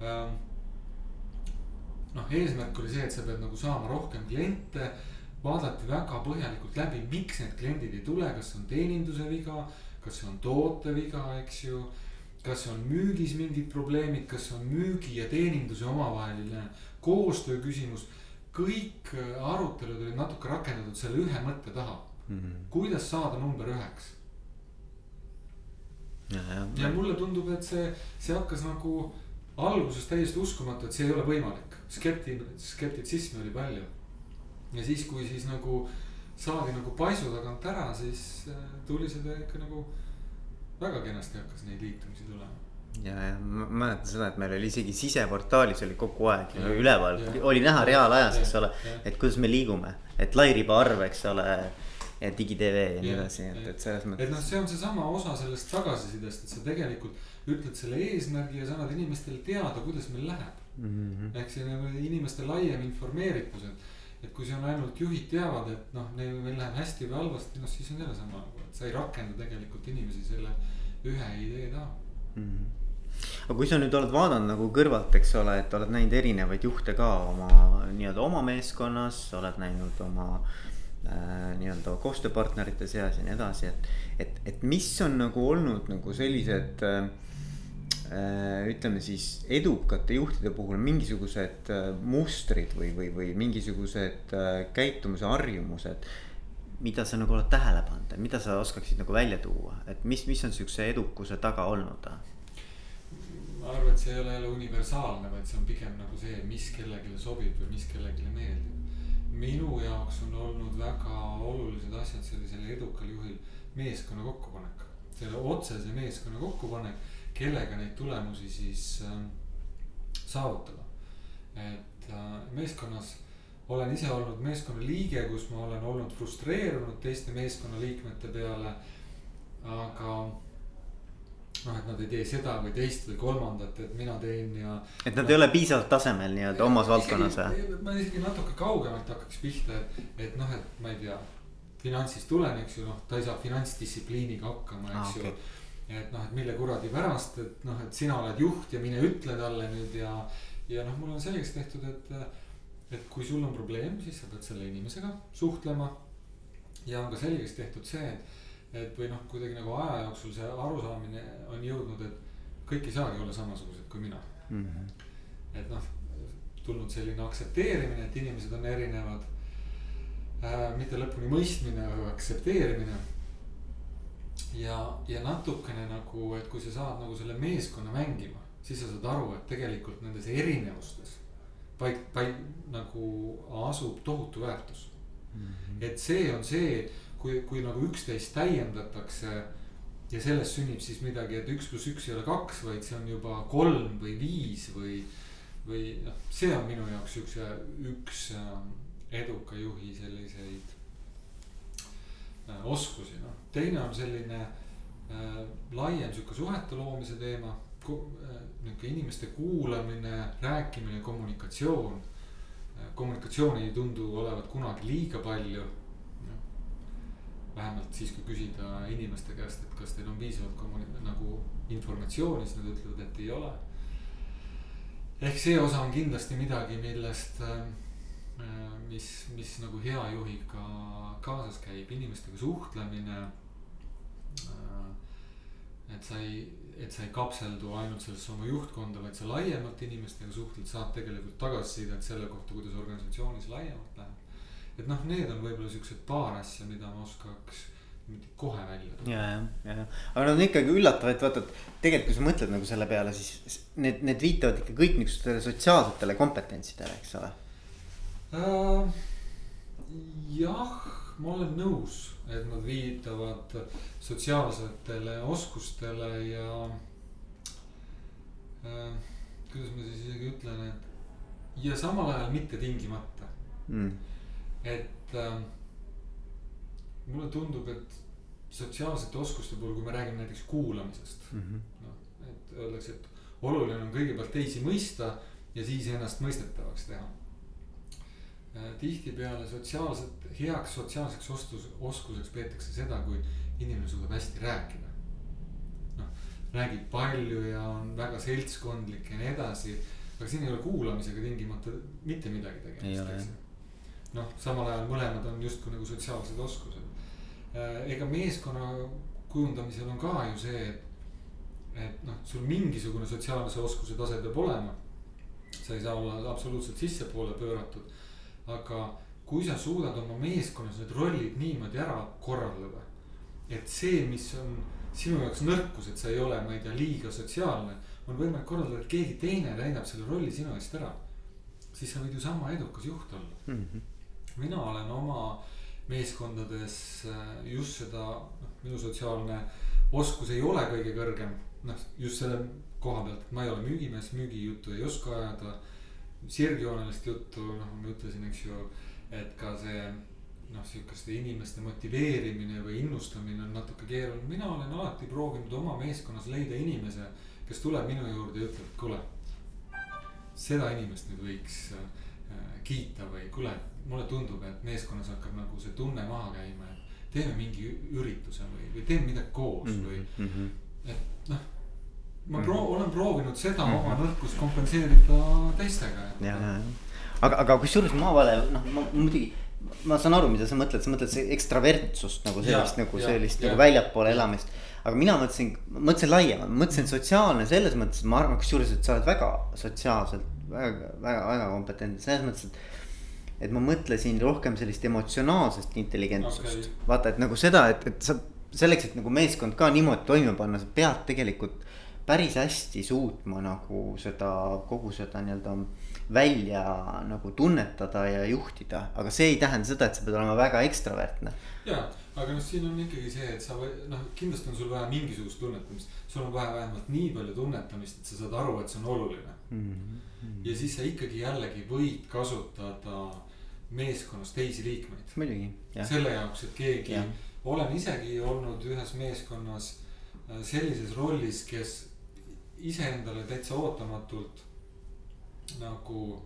B: ähm, noh, eesmärk oli see, et sa pead nagu saama rohkem kliente. Vaadati väga põhjalikult läbi, miks need kliendid ei tule, kas on teeninduse viga, kas on toote viga, eks ju. kas on müügis mingid probleemid, kas on müügi ja teeninduse omavaheline koostöö küsimus. kõik arutelud olid natuke rakendatud selle ühe mõtte taha mm. -hmm. kuidas saada number üheks
A: ja
B: mulle tundub, et see, see hakkas nagu alguses täiesti uskumatu, et see ei ole võimalik. skepti-, skeptitsismi oli palju. Ja siis, kui siis nagu saadi nagu paisu tagant ära, siis äh, tuli seda ikka nagu väga kenasti hakkas neid liitumisi tulema.
A: Ja, ja ma mäletan seda, et meil oli isegi siseportaalis oli kogu aeg ja, üleval, oli näha reaalajas, eks ole, et kuidas me liigume, et lairiba arv, eks ole ja digitv ja nii edasi, et, et selles mõttes.
B: et noh, see on seesama osa sellest tagasisidest, et sa tegelikult ütled selle eesmärgi ja sa annad inimestele teada, kuidas meil läheb. Mm -hmm.. ehk see nagu inimeste laiem informeeritus, et, et kui see on ainult juhid teavad, et noh, neil, meil läheb hästi või halvasti, noh siis on jälle sama nagu, et sa ei rakenda tegelikult inimesi selle ühe idee taha mm.
A: -hmm aga kui sa nüüd oled vaadanud nagu kõrvalt, eks ole, et oled näinud erinevaid juhte ka oma nii-öelda oma meeskonnas, oled näinud oma äh, nii-öelda koostööpartnerite seas ja nii edasi, et, et, et mis on nagu olnud nagu sellised äh, ütleme siis edukate juhtide puhul mingisugused äh, mustrid või, või, või mingisugused äh, käitumise harjumused. mida sa nagu oled tähele pannud, mida sa oskaksid nagu välja tuua, et mis, mis on siukse edukuse taga olnud?
B: ma arvan, et see ei ole jälle universaalne, vaid see on pigem nagu see, mis kellelegi sobib või mis kellelegi meeldib minu jaoks on olnud väga olulised asjad sellisel edukal juhil meeskonna kokkupanek. selle otsese meeskonna kokkupanek, kellega neid tulemusi siis äh, saavutada. et äh, meeskonnas olen ise olnud meeskonna liige, kus ma olen olnud frustreerunud teiste meeskonnaliikmete peale. aga noh, et nad ei tee seda või teist või kolmandat, et mina teen ja.
A: et nad no, ei ole piisavalt tasemel nii-öelda omas valdkonnas
B: või? ma isegi natuke kaugemalt hakkaks pihta, et, et noh, et ma ei tea. finantsist tulen, eks ju, noh, ta ei saa finantsdistsipliiniga hakkama, eks ah, okay. ju. Et noh, et mille kuradi pärast, et noh, et sina oled juht ja mine ütle talle nüüd ja. ja noh, mul on selgeks tehtud, et, et kui sul on probleem, siis sa pead selle inimesega suhtlema. ja on ka selgeks tehtud see, et et või noh, kuidagi nagu aja jooksul see arusaamine on jõudnud, et kõik ei saagi olla samasugused kui mina mm. -hmm. et noh, tulnud selline aktsepteerimine, et inimesed on erinevad äh,. mitte lõpuni mõistmine, aga aktsepteerimine. Ja, ja natukene nagu, et kui sa saad nagu selle meeskonna mängima, siis sa saad aru, et tegelikult nendes erinevustes vaid, vaid nagu asub tohutu väärtus mm. -hmm. et see on see kui, kui nagu üksteist täiendatakse ja sellest sünnib siis midagi, et üks pluss üks ei ole kaks, vaid see on juba kolm või viis või, või noh, see on minu jaoks siukse üks ähm, eduka juhi selliseid oskusi, noh. teine on selline äh, laiem sihuke suhete loomise teema, äh, nihuke inimeste kuulamine, rääkimine, kommunikatsioon äh,. kommunikatsiooni ei tundu olevat kunagi liiga palju vähemalt siis, kui küsida inimeste käest, et kas teil on piisavalt kommuni-, nagu informatsiooni, siis nad ütlevad, et ei ole. ehk see osa on kindlasti midagi, millest, äh, mis, mis nagu hea juhiga kaasas käib, inimestega suhtlemine. Äh, et sa ei, et sa ei kapseldu ainult sellesse oma juhtkonda, vaid sa laiemalt inimestega suhtled, saad tegelikult tagasisidet selle kohta, kuidas organisatsioonis laiemalt läheb et noh, need on võib-olla siuksed paar asja, mida ma oskaks kohe välja
A: tuua. ja, ja, ja, aga nad on ikkagi üllatavad, vaata, et tegelikult kui sa mõtled nagu selle peale, siis need, need viitavad ikka kõik niisugustele sotsiaalsetele kompetentsidele, eks ole
B: uh,. jah, ma olen nõus, et nad viitavad sotsiaalsetele oskustele ja uh,. kuidas ma siis isegi ütlen, et ja samal ajal mitte tingimata mm et äh, mulle tundub, et sotsiaalsete oskuste puhul, kui me räägime näiteks kuulamisest mm. -hmm. noh, et öeldakse, et oluline on kõigepealt teisi mõista ja siis ennast mõistetavaks teha äh,. Tihtipeale sotsiaalset, heaks sotsiaalseks ostus, oskuseks peetakse seda, kui inimene suudab hästi rääkida. noh, räägib palju ja on väga seltskondlik ja nii edasi aga siin ei ole kuulamisega tingimata mitte midagi tegemist, eks ju. noh, samal ajal mõlemad on justkui nagu sotsiaalsed oskused. ega meeskonna kujundamisel on ka ju see, et, et noh, sul mingisugune sotsiaalse oskuse tase peab olema. sa ei saa olla absoluutselt sissepoole pööratud, aga kui sa suudad oma meeskonnas need rollid niimoodi ära korraldada. et see, mis on sinu jaoks nõrkus, et sa ei ole, ma ei tea, liiga sotsiaalne. on võimalik korraldada, et keegi teine täidab selle rolli sinu eest ära. siis sa võid ju sama edukas juht olla mm. -hmm. mina olen oma meeskondades äh, just seda, noh minu sotsiaalne oskus ei ole kõige kõrgem. noh, just selle koha pealt, et ma ei ole müügimees, müügijuttu ei oska ajada. Sirgjoonelist juttu, noh ma ütlesin, eks ju et ka see noh, sihukeste inimeste motiveerimine või innustamine on natuke keeruline, mina olen alati proovinud oma meeskonnas leida inimese, kes tuleb minu juurde ja ütleb, kuule. seda inimest nüüd võiks äh, kiita või kuule, mulle tundub, et meeskonnas hakkab nagu see tunne maha käima, et teeme mingi ürituse või, või teeme midagi koos -hmm. või mm. -hmm. et noh, ma -hmm. proo-, olen proovinud seda mm -hmm. oma nõrkust kompenseerida teistega.
A: ja, ja, ja aga, aga kusjuures maavale, noh, ma muidugi ma saan aru, mida sa mõtled, sa mõtled ekstravertsust nagu sellist, nagu ja, sellist ja. nagu väljapoole elamist. aga mina mõtlesin, mõtlesin laiemalt, mõtlesin sotsiaalne selles mõttes, ma arvan, kusjuures, et sa oled väga sotsiaalselt väga, väga, väga kompetentne selles mõttes, et. et ma mõtlesin rohkem sellist emotsionaalsest intelligentsust okay., vaata, et nagu seda, et, et sa selleks, et nagu meeskond ka niimoodi toime panna, sa pead tegelikult päris hästi suutma nagu seda kogu seda nii-öelda välja nagu tunnetada ja juhtida, aga see ei tähenda seda, et sa pead olema väga ekstravertne.
B: ja, aga noh, siin on ikkagi see, et sa või noh, kindlasti on sul vaja mingisugust tunnetamist. sul on vaja vähemalt nii palju tunnetamist, et sa saad aru, et see on oluline mm. -hmm. ja siis sa ikkagi jällegi võid kasutada meeskonnas teisi liikmeid.
A: muidugi.
B: selle jaoks, et keegi ja., olen isegi olnud ühes meeskonnas äh, sellises rollis, kes iseendale täitsa ootamatult nagu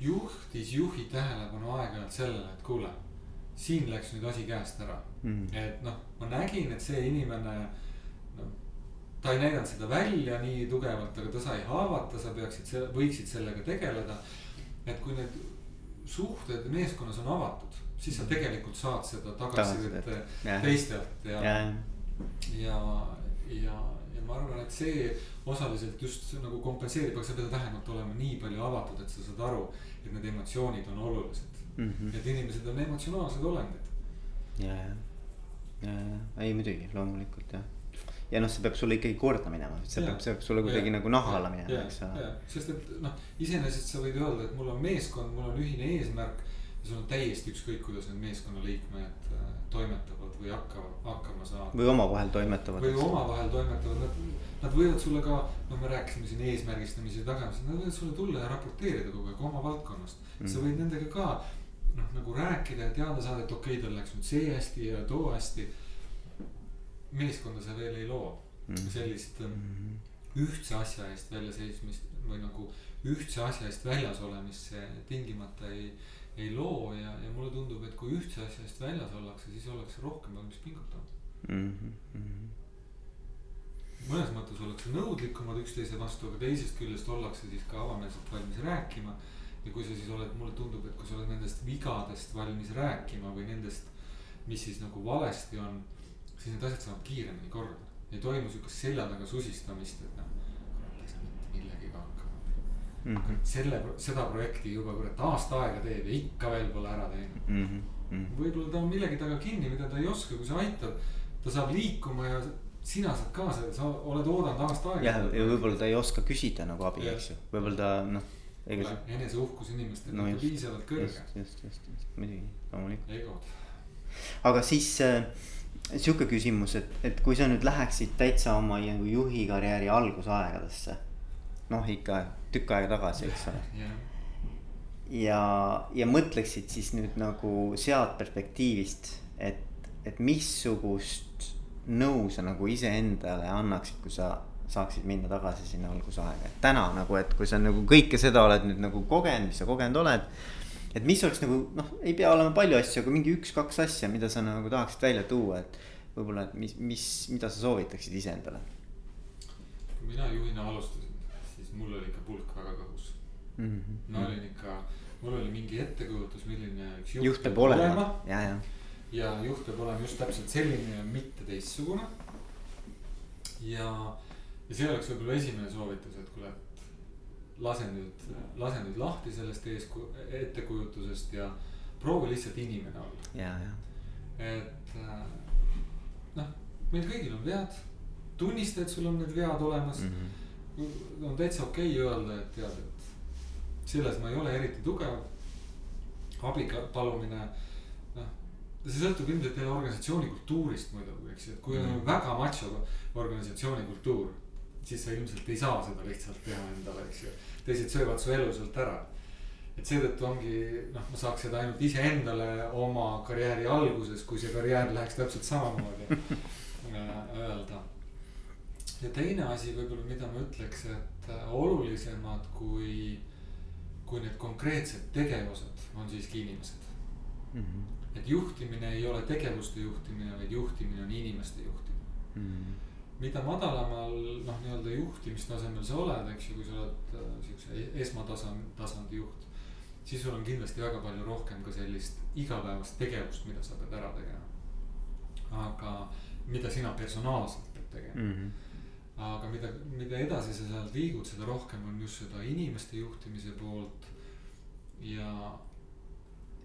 B: juhtis juhi tähelepanu aeg-ajalt sellele, et kuule, siin läks nüüd asi käest ära. Mm.. et noh, ma nägin, et see inimene, noh, ta ei näidanud seda välja nii tugevalt, aga ta sai haavata, sa peaksid, võiksid sellega tegeleda. et kui need suhted meeskonnas on avatud, siis sa tegelikult saad seda tagasisidet. teistelt ja, ja, ja, ja, ja ma arvan, et see osaliselt just nagu kompenseerib, aga sa pead vähemalt olema nii palju avatud, et sa saad aru, et need emotsioonid on olulised mm. -hmm. et inimesed on emotsionaalsed olendid.
A: ja, ja, ja, ja ei muidugi loomulikult jah ja noh, see peab sulle ikkagi korda minema, see ja, peab, see peab sulle kuidagi nagu naha alla minema, eks
B: ole. sest et noh, iseenesest sa võid öelda, et mul on meeskond, mul on ühine eesmärk. ja sul on täiesti ükskõik, kuidas need meeskonnaliikmed äh, toimetavad või hakkavad, hakkama saavad.
A: või omavahel toimetavad.
B: või omavahel toimetavad, nad Nad võivad sulle ka, noh, me rääkisime siin eesmärgistamise tagamisest, nad võivad sulle tulla ja raporteerida kogu aeg oma valdkonnast mm.. sa võid nendega ka noh, nagu rääkida ja teada saada, et okei okay,, tal läks nüüd see hästi ja too hästi. meeskonda sa veel ei loo mm. sellist mm. ühtse asja eest väljaseismist või nagu ühtse asja eest väljas olemist see tingimata ei, ei loo ja, ja mulle tundub, et kui ühtse asja eest väljas ollakse, siis ollakse rohkem valmis pingutama mm. -hmm mõnes mõttes ollakse nõudlikumad üksteise vastu, aga teisest küljest ollakse siis ka avameelselt valmis rääkima. ja kui sa siis oled, mulle tundub, et kui sa oled nendest vigadest valmis rääkima või nendest, mis siis nagu valesti on, siis need asjad saavad kiiremini korda. ei toimu sihukest selja taga susistamist, et noh, kurat saa mitte hakkama mm. -hmm. selle, seda projekti juba kurat aasta aega teeb ja ikka veel pole ära teinud mm. -hmm. võib-olla ta on millegi taga kinni, mida ta ei oska, kui sa aitad, ta saab liikuma ja sina saad ka seda, sa oled oodanud aasta aega.
A: jah, ja võib-olla ta ei oska küsida nagu abi, eks ju, võib-olla ta noh.
B: eneseuhkus inimestel no, on piisavalt kõrge. just,
A: just, just, just, muidugi, loomulikult.
B: egod.
A: aga siis äh, sihuke küsimus, et, et kui sa nüüd läheksid täitsa oma nagu juhi karjääri algusaegadesse. Noh, ikka tükk aega tagasi, eks ole yeah. ja, ja mõtleksid siis nüüd nagu sealt perspektiivist, et, et missugust nõu sa nagu iseendale annaksid, kui sa saaksid minna tagasi sinna algusaega, et täna nagu, et kui sa nagu kõike seda oled nüüd nagu kogenud, mis sa kogenud oled. et mis oleks nagu noh, ei pea olema palju asju, aga mingi üks-kaks asja, mida sa nagu tahaksid välja tuua, et võib-olla, et mis, mis, mida sa soovitaksid iseendale?
B: mina juhina alustasin, mul oli ikka pulk väga kõhus
A: mm. -hmm.
B: ma olin ikka, mul oli mingi ettekujutus, milline üks
A: juht, juht peab olema, ja, ja.
B: ja juht peab olema just täpselt selline ja mitte teistsugune. ja, ja see oleks võib-olla esimene soovitus, et kuule, et lase nüüd, lase nüüd lahti sellest eesku-, ettekujutusest ja proovi lihtsalt inimene olla.
A: ja, ja.
B: et äh, noh, meil kõigil on vead, tunnista, et sul on need vead olemas mm. -hmm. On täitsa okei okay öelda, et tead, et selles ma ei ole eriti tugev. abi palumine, noh, see sõltub ilmselt jälle organisatsiooni kultuurist muidugi, eks ju, et kui on mm väga macho organisatsiooni kultuur, siis sa ilmselt ei saa seda lihtsalt teha endale, eks ju. teised söövad su elu sealt ära et seetõttu ongi noh, ma saaks seda ainult iseendale oma karjääri alguses, kui see karjäär läheks täpselt samamoodi äh, öelda. Ja teine asi võib-olla, mida ma ütleks, et äh, olulisemad kui, kui need konkreetsed tegevused on siiski inimesed mm. -hmm. et juhtimine ei ole tegevuste juhtimine, vaid juhtimine on inimeste juhtimine mm. -hmm mida madalamal noh, nii-öelda juhtimistasemel sa oled, eks ju, kui sa oled äh, siukse esmatasandi, tasandi juht siis sul on kindlasti väga palju rohkem ka sellist igapäevast tegevust, mida sa pead ära tegema. aga mida sina personaalselt pead tegema mm. -hmm. Aga mida, mida edasi sa sealt liigud, seda rohkem on just seda inimeste juhtimise poolt. ja,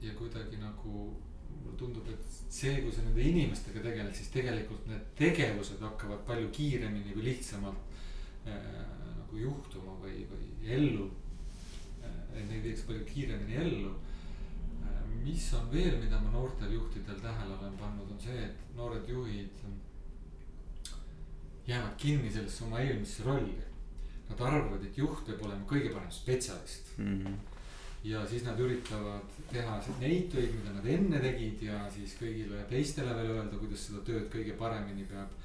B: ja kuidagi nagu mulle tundub, et see, kui sa nende inimestega tegeled, siis tegelikult need tegevused hakkavad palju kiiremini või lihtsamalt äh, nagu juhtuma või, või ellu et neid viiks palju kiiremini ellu. mis on veel, mida ma noortel juhtidel tähele olen pannud, on see, et noored juhid jäävad kinni sellesse oma eelmisse rolli. Nad arvavad, et juht peab olema kõige parem spetsialist mm. -hmm. ja siis nad üritavad teha neid töid, mida nad enne tegid ja siis kõigile teistele veel öelda, kuidas seda tööd kõige paremini peab,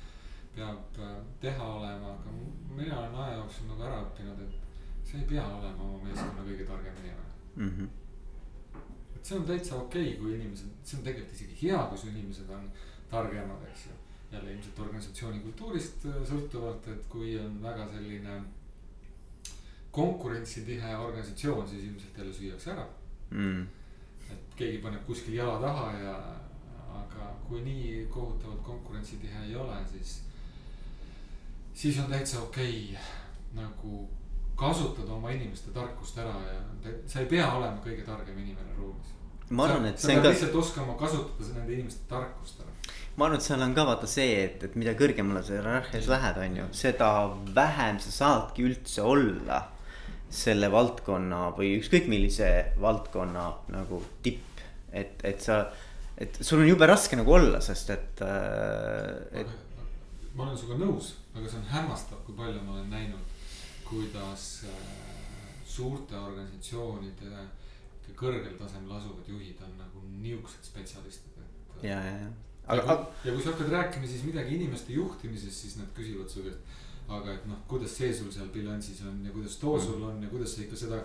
B: peab äh, teha olema, aga mina olen aja jooksul nagu ära õppinud, et sa ei pea olema oma meeskonna kõige targem inimene mm. -hmm. et see on täitsa okei okay,, kui inimesed, see on tegelikult isegi hea, kui su inimesed on targemad, eks ju. Jälle ilmselt organisatsiooni kultuurist äh, sõltuvalt, et kui on väga selline konkurentsitihe organisatsioon, siis ilmselt jälle süüakse ära mm.. et keegi paneb kuskil jala taha ja, aga kui nii kohutavalt konkurentsitihe ei ole, siis, siis on täitsa okei okay, nagu kasutada oma inimeste tarkust ära ja sa ei pea olema kõige targem inimene ruumis.
A: ma arvan, et
B: see on ka. lihtsalt oskama kasutada nende inimeste tarkust ära.
A: Ma arvan, et seal on ka vaata see, et, et mida kõrgemale sa hierarhias lähed, on ju, seda vähem sa saadki üldse olla selle valdkonna või ükskõik millise valdkonna nagu tipp, et, et sa, et sul on jube raske nagu olla, sest et äh,.
B: Et... ma olen sinuga nõus, aga see on hämmastav, kui palju ma olen näinud kuidas äh, suurte organisatsioonide kõrgel tasemel asuvad juhid on nagu niisugused spetsialistid,
A: et. ja, ja, ja.
B: Aga, ja kui sa hakkad rääkima siis midagi inimeste juhtimisest, siis nad küsivad su käest. aga et noh, kuidas see sul seal bilansis on ja kuidas too sul on ja kuidas sa ikka seda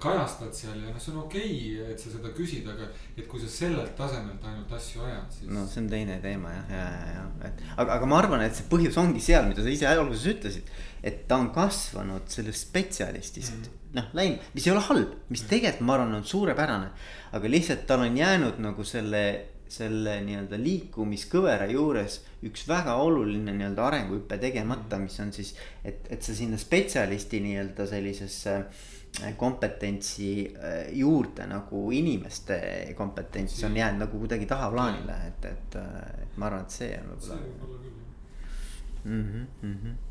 B: kajastad seal ja noh, see on okei okay,, et sa seda küsid, aga et kui sa sellelt tasemelt ainult asju ajad, siis.
A: no see on teine teema jah, ja, ja, ja, et aga, aga ma arvan, et see põhjus ongi seal, mida sa ise alguses ütlesid et ta on kasvanud sellest spetsialistist mm -hmm. noh läinud, mis ei ole halb, mis mm -hmm. tegelikult ma arvan, on suurepärane. aga lihtsalt tal on jäänud nagu selle, selle nii-öelda liikumiskõvera juures üks väga oluline nii-öelda arenguhüpe tegemata, mis on siis, et, et sa sinna spetsialisti nii-öelda sellisesse äh, kompetentsi äh, juurde nagu inimeste kompetents on jäänud nagu kuidagi tahaplaanile, et, et, äh, et ma arvan, et see on võib-olla. see võib olla küll jah mm -hmm,. Mm -hmm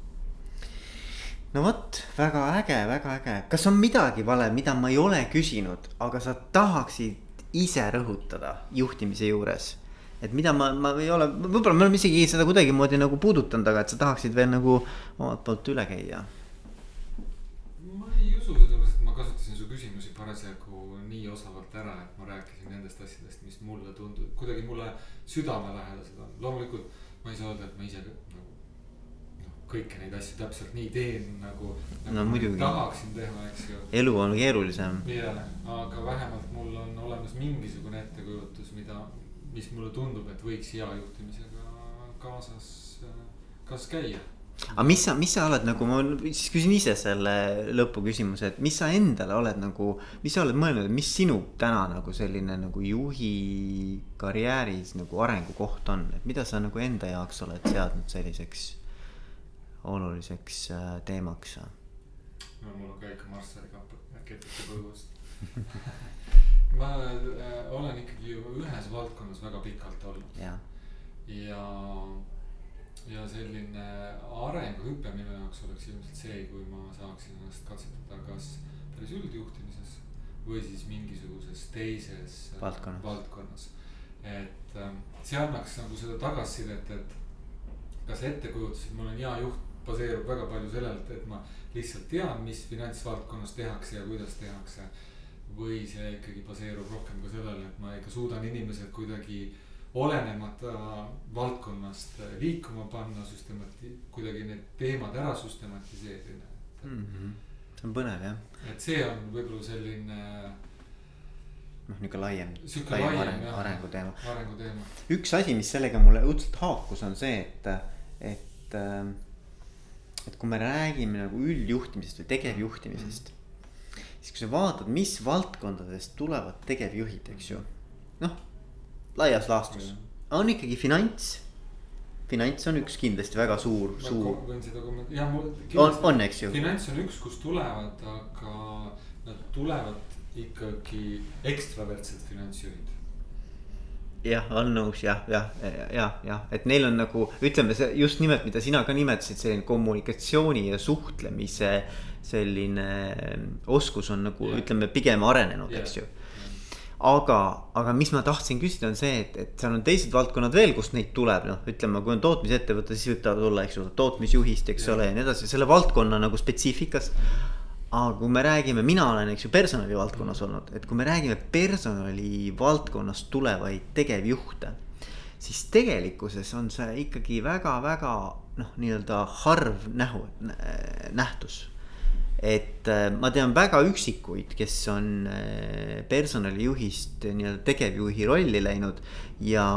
A: no vot, väga äge, väga äge, kas on midagi vale, mida ma ei ole küsinud, aga sa tahaksid ise rõhutada juhtimise juures? et mida ma, ma ei ole, võib-olla me oleme isegi seda kuidagimoodi nagu puudutanud, aga et sa tahaksid veel nagu omalt poolt üle käia?
B: ma ei usu seda, sest ma kasutasin su küsimusi parasjagu nii osavalt ära, et ma rääkisin nendest asjadest, mis mulle tundub, kuidagi mulle südamelähedased on, loomulikult ma ei saa öelda, et ma ise kõiki neid asju täpselt nii teen nagu, nagu
A: no, muidugi.
B: tahaksin teha, eks ju.
A: elu on keerulisem.
B: jah, aga vähemalt mul on olemas mingisugune ettekujutus, mida, mis mulle tundub, et võiks hea juhtimisega kaasas, kaasas käia.
A: aga mis sa, mis sa oled nagu, ma siis küsin ise selle lõpuküsimuse, et mis sa endale oled nagu, mis sa oled mõelnud, mis sinu täna nagu selline nagu juhi karjääris nagu arengukoht on, et mida sa nagu enda jaoks oled seadnud selliseks oluliseks äh, teemaks?
B: no mul on ka ikka Marssari ketite põõsast ma äh, olen ikkagi ju ühes valdkonnas väga pikalt olnud. ja, ja ja selline arenguhüpe minu jaoks oleks ilmselt see, kui ma saaksin ennast katsetada kas päris üldjuhtimises või siis mingisuguses teises
A: äh, valdkonnas,
B: valdkonnas. et äh, see annaks nagu seda tagasisidet, et kas ettekujutus, et ma olen hea juht, baseerub väga palju sellelt, et ma lihtsalt tean, mis finantsvaldkonnas tehakse ja kuidas tehakse. või see ikkagi baseerub rohkem ka sellele, et ma ikka suudan inimesed kuidagi äh, olenemata valdkonnast liikuma panna, süstemati-, kuidagi need teemad ära süstematiseerida
A: mm. -hmm. see on põnev jah.
B: et see on võib-olla selline.
A: noh, nihuke laiem,
B: laiem,
A: areng, arenguteema.
B: arenguteema.
A: üks asi, mis sellega mulle õudselt haakus, on see, et, et, et kui me räägime nagu üldjuhtimisest või tegevjuhtimisest mm. siis kui sa vaatad, mis valdkondadest tulevad tegevjuhid, eks ju, noh laias laastus on ikkagi finants. finants on üks kindlasti väga suur, suur.
B: jah mul.
A: on, on, eks ju.
B: finants on üks, kust tulevad, aga nad tulevad ikkagi ekstravertsed finantsjuhid
A: jah, on nõus jah, jah, jah, jah, et neil on nagu ütleme, see just nimelt, mida sina ka nimetasid, selline kommunikatsiooni ja suhtlemise selline oskus on nagu ja. ütleme pigem arenenud, eks ju aga, aga mis ma tahtsin küsida, on see, et, et seal on teised valdkonnad veel, kust neid tuleb, noh, ütleme, kui on tootmisettevõte, siis võib ta tulla, eks ju, tootmisjuhist, eks ja. ole, ja nii edasi, selle valdkonna nagu spetsiifikast. Aga kui me räägime, mina olen, eks ju, personali valdkonnas olnud, et kui me räägime personali valdkonnast tulevaid tegevjuhte. siis tegelikkuses on see ikkagi väga-väga noh, nii-öelda harv nähu, nähtus et äh, ma tean väga üksikuid, kes on äh, personalijuhist nii-öelda tegevjuhi rolli läinud ja.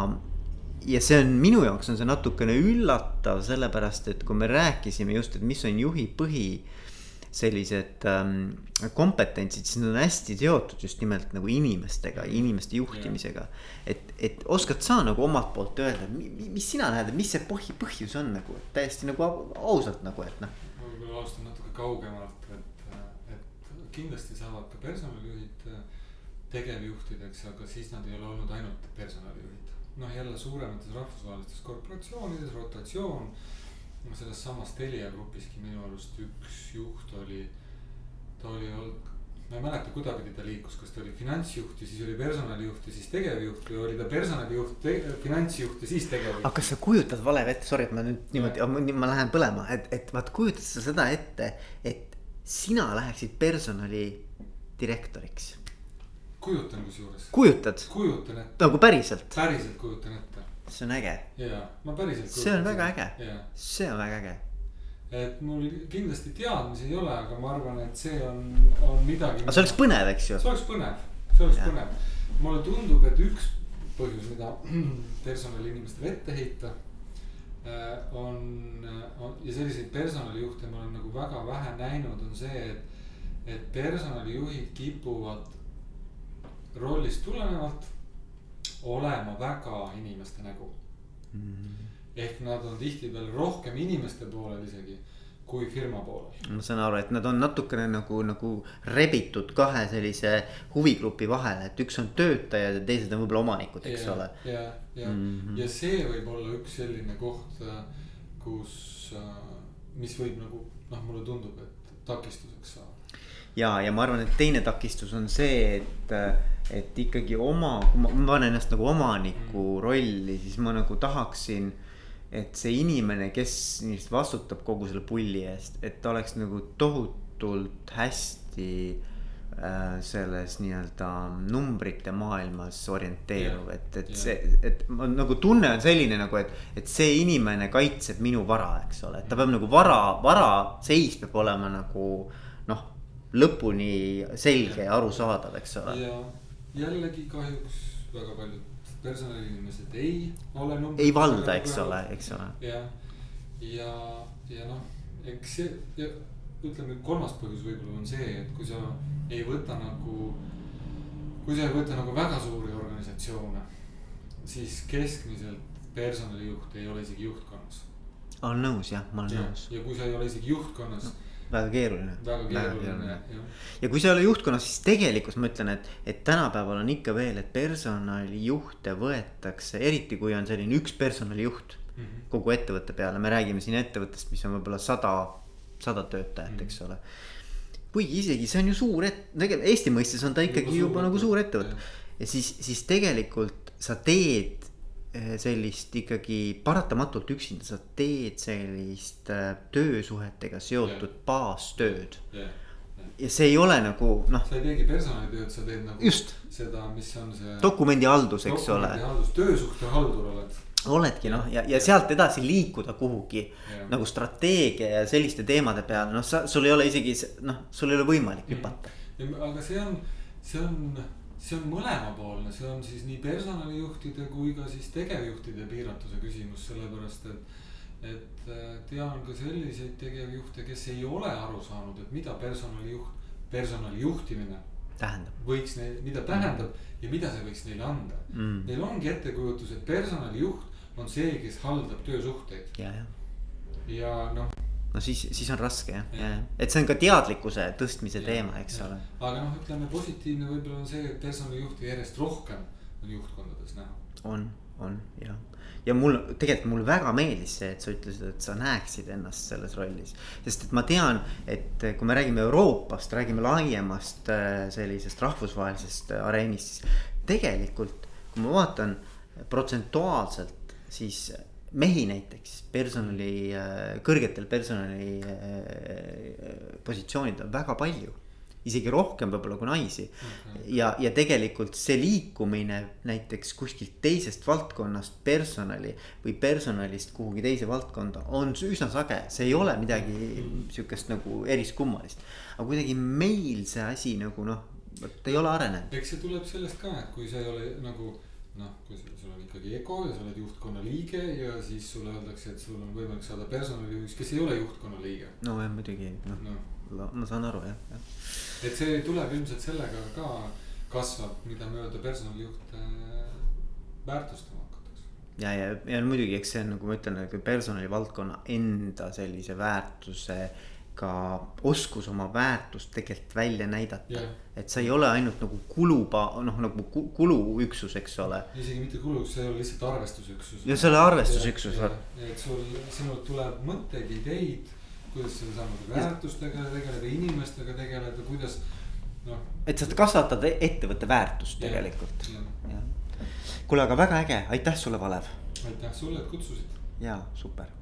A: ja see on minu jaoks on see natukene üllatav, sellepärast et kui me rääkisime just, et mis on juhi põhi sellised ähm, kompetentsid, siis nad on hästi seotud just nimelt nagu inimestega, inimeste juhtimisega. et, et oskad sa nagu omalt poolt öelda, mis sina näed, et mis see põhi, põhjus on nagu täiesti nagu ausalt nagu, et noh.
B: ma võib-olla alustan natuke kaugemalt kindlasti saavad ka personalijuhid äh, tegevjuhtideks, aga siis nad ei ole olnud ainult personalijuhid. noh, jälle suuremates rahvusvahelistes korporatsioonides rotatsioon. Selles samas Telia grupiski minu arust üks juht oli, ta oli olnud ma ei mäleta, kuidagipidi ta liikus, kas ta oli finantsjuht ja siis oli personalijuht ja siis tegevjuht või oli ta personalijuht, finantsjuht ja siis tegevjuht.
A: aga kas sa kujutad vale ette, sorry, et ma nüüd niimoodi, ma lähen põlema, et, et vaat kujutad sa seda ette, et sina läheksid personali direktoriks?
B: kujutan kusjuures.
A: kujutad?
B: kujutan ette.
A: nagu päriselt?
B: päriselt kujutan ette.
A: See on äge.
B: jaa, ma päriselt.
A: see on väga äge. see on väga äge.
B: et mul kindlasti teadmisi ei ole, aga ma arvan, et see on, on midagi.
A: aga see oleks põnev, eks ju?
B: see oleks põnev, see oleks ja. põnev. mulle tundub, et üks põhjus, mida personaliinimestele ette heita Äh, on, äh, on ja selliseid personalijuhte ma olen nagu väga vähe näinud, on see, et, et personalijuhid kipuvad rollist tulenevalt olema väga inimeste nägu mm. -hmm. ehk nad on tihtipeale rohkem inimeste poolel isegi kui firma poolel.
A: ma saan aru, et nad on natukene nagu, nagu rebitud kahe sellise huvigrupi vahele, et üks on töötajad ja teised on võib-olla omanikud, eks
B: ja,
A: ole.
B: ja, ja mm, -hmm. ja see võib olla üks selline koht, kus, mis võib nagu noh, mulle tundub, et takistuseks saada.
A: Ja, ja ma arvan, et teine takistus on see, et, et ikkagi oma, kui ma, ma panen ennast nagu omaniku rolli, siis ma nagu tahaksin et see inimene, kes neist vastutab kogu selle pulli eest, et ta oleks nagu tohutult hästi äh, selles nii-öelda numbrite maailmas orienteeruv, et, et yeah. see, et ma nagu tunne on selline nagu, et, et see inimene kaitseb minu vara, eks ole, et ta peab nagu vara, vara seis peab olema nagu noh, lõpuni selge ja arusaadav, eks ole.
B: ja jällegi kahjuks väga paljud personaliinimesed ei ole.
A: ei valda, eks ole, eks ole.
B: jah, ja, ja noh, eks see, ütleme kolmas põhjus võib-olla on see, et kui sa ei võta nagu, kui sa ei võta nagu väga suuri organisatsioone, siis keskmiselt personalijuht ei ole isegi juhtkonnas.
A: olen nõus jah, ma olen
B: ja,
A: nõus.
B: ja kui sa ei ole isegi juhtkonnas no
A: väga keeruline.
B: väga keeruline, jah.
A: ja kui sa ei ole juhtkonnas, siis tegelikult ma ütlen, et, et tänapäeval on ikka veel, et personalijuhte võetakse, eriti kui on selline üks personalijuht mm -hmm. kogu ettevõtte peale, me räägime siin ettevõttest, mis on võib-olla sada, sada töötajat mm, -hmm. eks ole. kuigi isegi see on ju suur et-, tegelikult Eesti mõistes on ta ikkagi juba, juba nagu suur ettevõte ja siis, siis tegelikult sa teed sellist ikkagi paratamatult üksinda sa teed sellist äh, töösuhetega seotud yeah. baastööd yeah.. ja see ei ole nagu noh.
B: sa ei teegi personalitööd, sa teed nagu
A: Just.
B: seda, mis on see.
A: dokumendihaldus, eks ole.
B: dokumendihaldus, töösuhte haldur oled.
A: oledki noh, ja, ja sealt edasi liikuda kuhugi yeah. nagu strateegia ja selliste teemade peale, noh, sa, sul ei ole isegi noh, sul ei ole võimalik mm. hüpata
B: mm.. aga see on, see on see on mõlemapoolne, see on siis nii personalijuhtide kui ka siis tegevjuhtide piiratuse küsimus, sellepärast et. et äh, tean ka selliseid tegevjuhte, kes ei ole aru saanud, et mida personalijuht, personali juhtimine.
A: tähendab.
B: võiks neil, mida tähendab mm. ja mida see võiks neile anda mm.. Neil ongi ettekujutus, et personalijuht on see, kes haldab töösuhteid.
A: ja, ja.
B: ja noh
A: no siis, siis on raske jah ja., et see on ka teadlikkuse tõstmise ja, teema, eks ja. ole.
B: aga noh, ütleme positiivne võib-olla on see, et personalijuhti järjest rohkem on juhtkondades näha.
A: on, on jah, ja mul tegelikult mulle väga meeldis see, et sa ütlesid, et sa näeksid ennast selles rollis. sest et ma tean, et kui me räägime Euroopast, räägime laiemast äh, sellisest rahvusvahelisest äh, areenist, siis tegelikult kui ma vaatan protsentuaalselt, siis mehi näiteks personali, äh, kõrgetel personali äh, positsioonidel on väga palju. isegi rohkem võib-olla kui naisi okay.. ja, ja tegelikult see liikumine näiteks kuskilt teisest valdkonnast personali või personalist kuhugi teise valdkonda on üsna sage, see ei ole midagi sihukest nagu eriskummalist. aga kuidagi meil see asi nagu noh, vot ei ole arenenud.
B: eks see tuleb sellest ka, et kui sa ei ole nagu noh, kui sul on ikkagi EGO ja sa oled juhtkonna liige ja siis sulle öeldakse, et sul on võimalik saada personalijuhiks, kes ei ole juhtkonna liige.
A: no jah, muidugi noh no., ma saan aru jah, jah.
B: et see tuleb ilmselt sellega ka kasvab, mida mööda personalijuht väärtustama hakatakse.
A: ja, ja, ja muidugi, eks see on nagu ma ütlen, nagu personalivaldkonna enda sellise väärtuse ka oskus oma väärtust tegelikult välja näidata yeah.. et sa ei ole ainult nagu kuluba, noh nagu kuluüksus, eks ole.
B: isegi mitte kuluüksus, see ei ole lihtsalt arvestusüksus.
A: ja see oli arvestusüksus.
B: et sul, sinult tuleb mõtteid, ideid, kuidas sa saad nagu väärtustega tegeleda, inimestega tegeleda, kuidas noh.
A: et sa kasvatad e-, ettevõtte väärtust ja, tegelikult. kuule, aga väga äge, aitäh sulle, Kalev.
B: aitäh sulle, et kutsusid.
A: ja super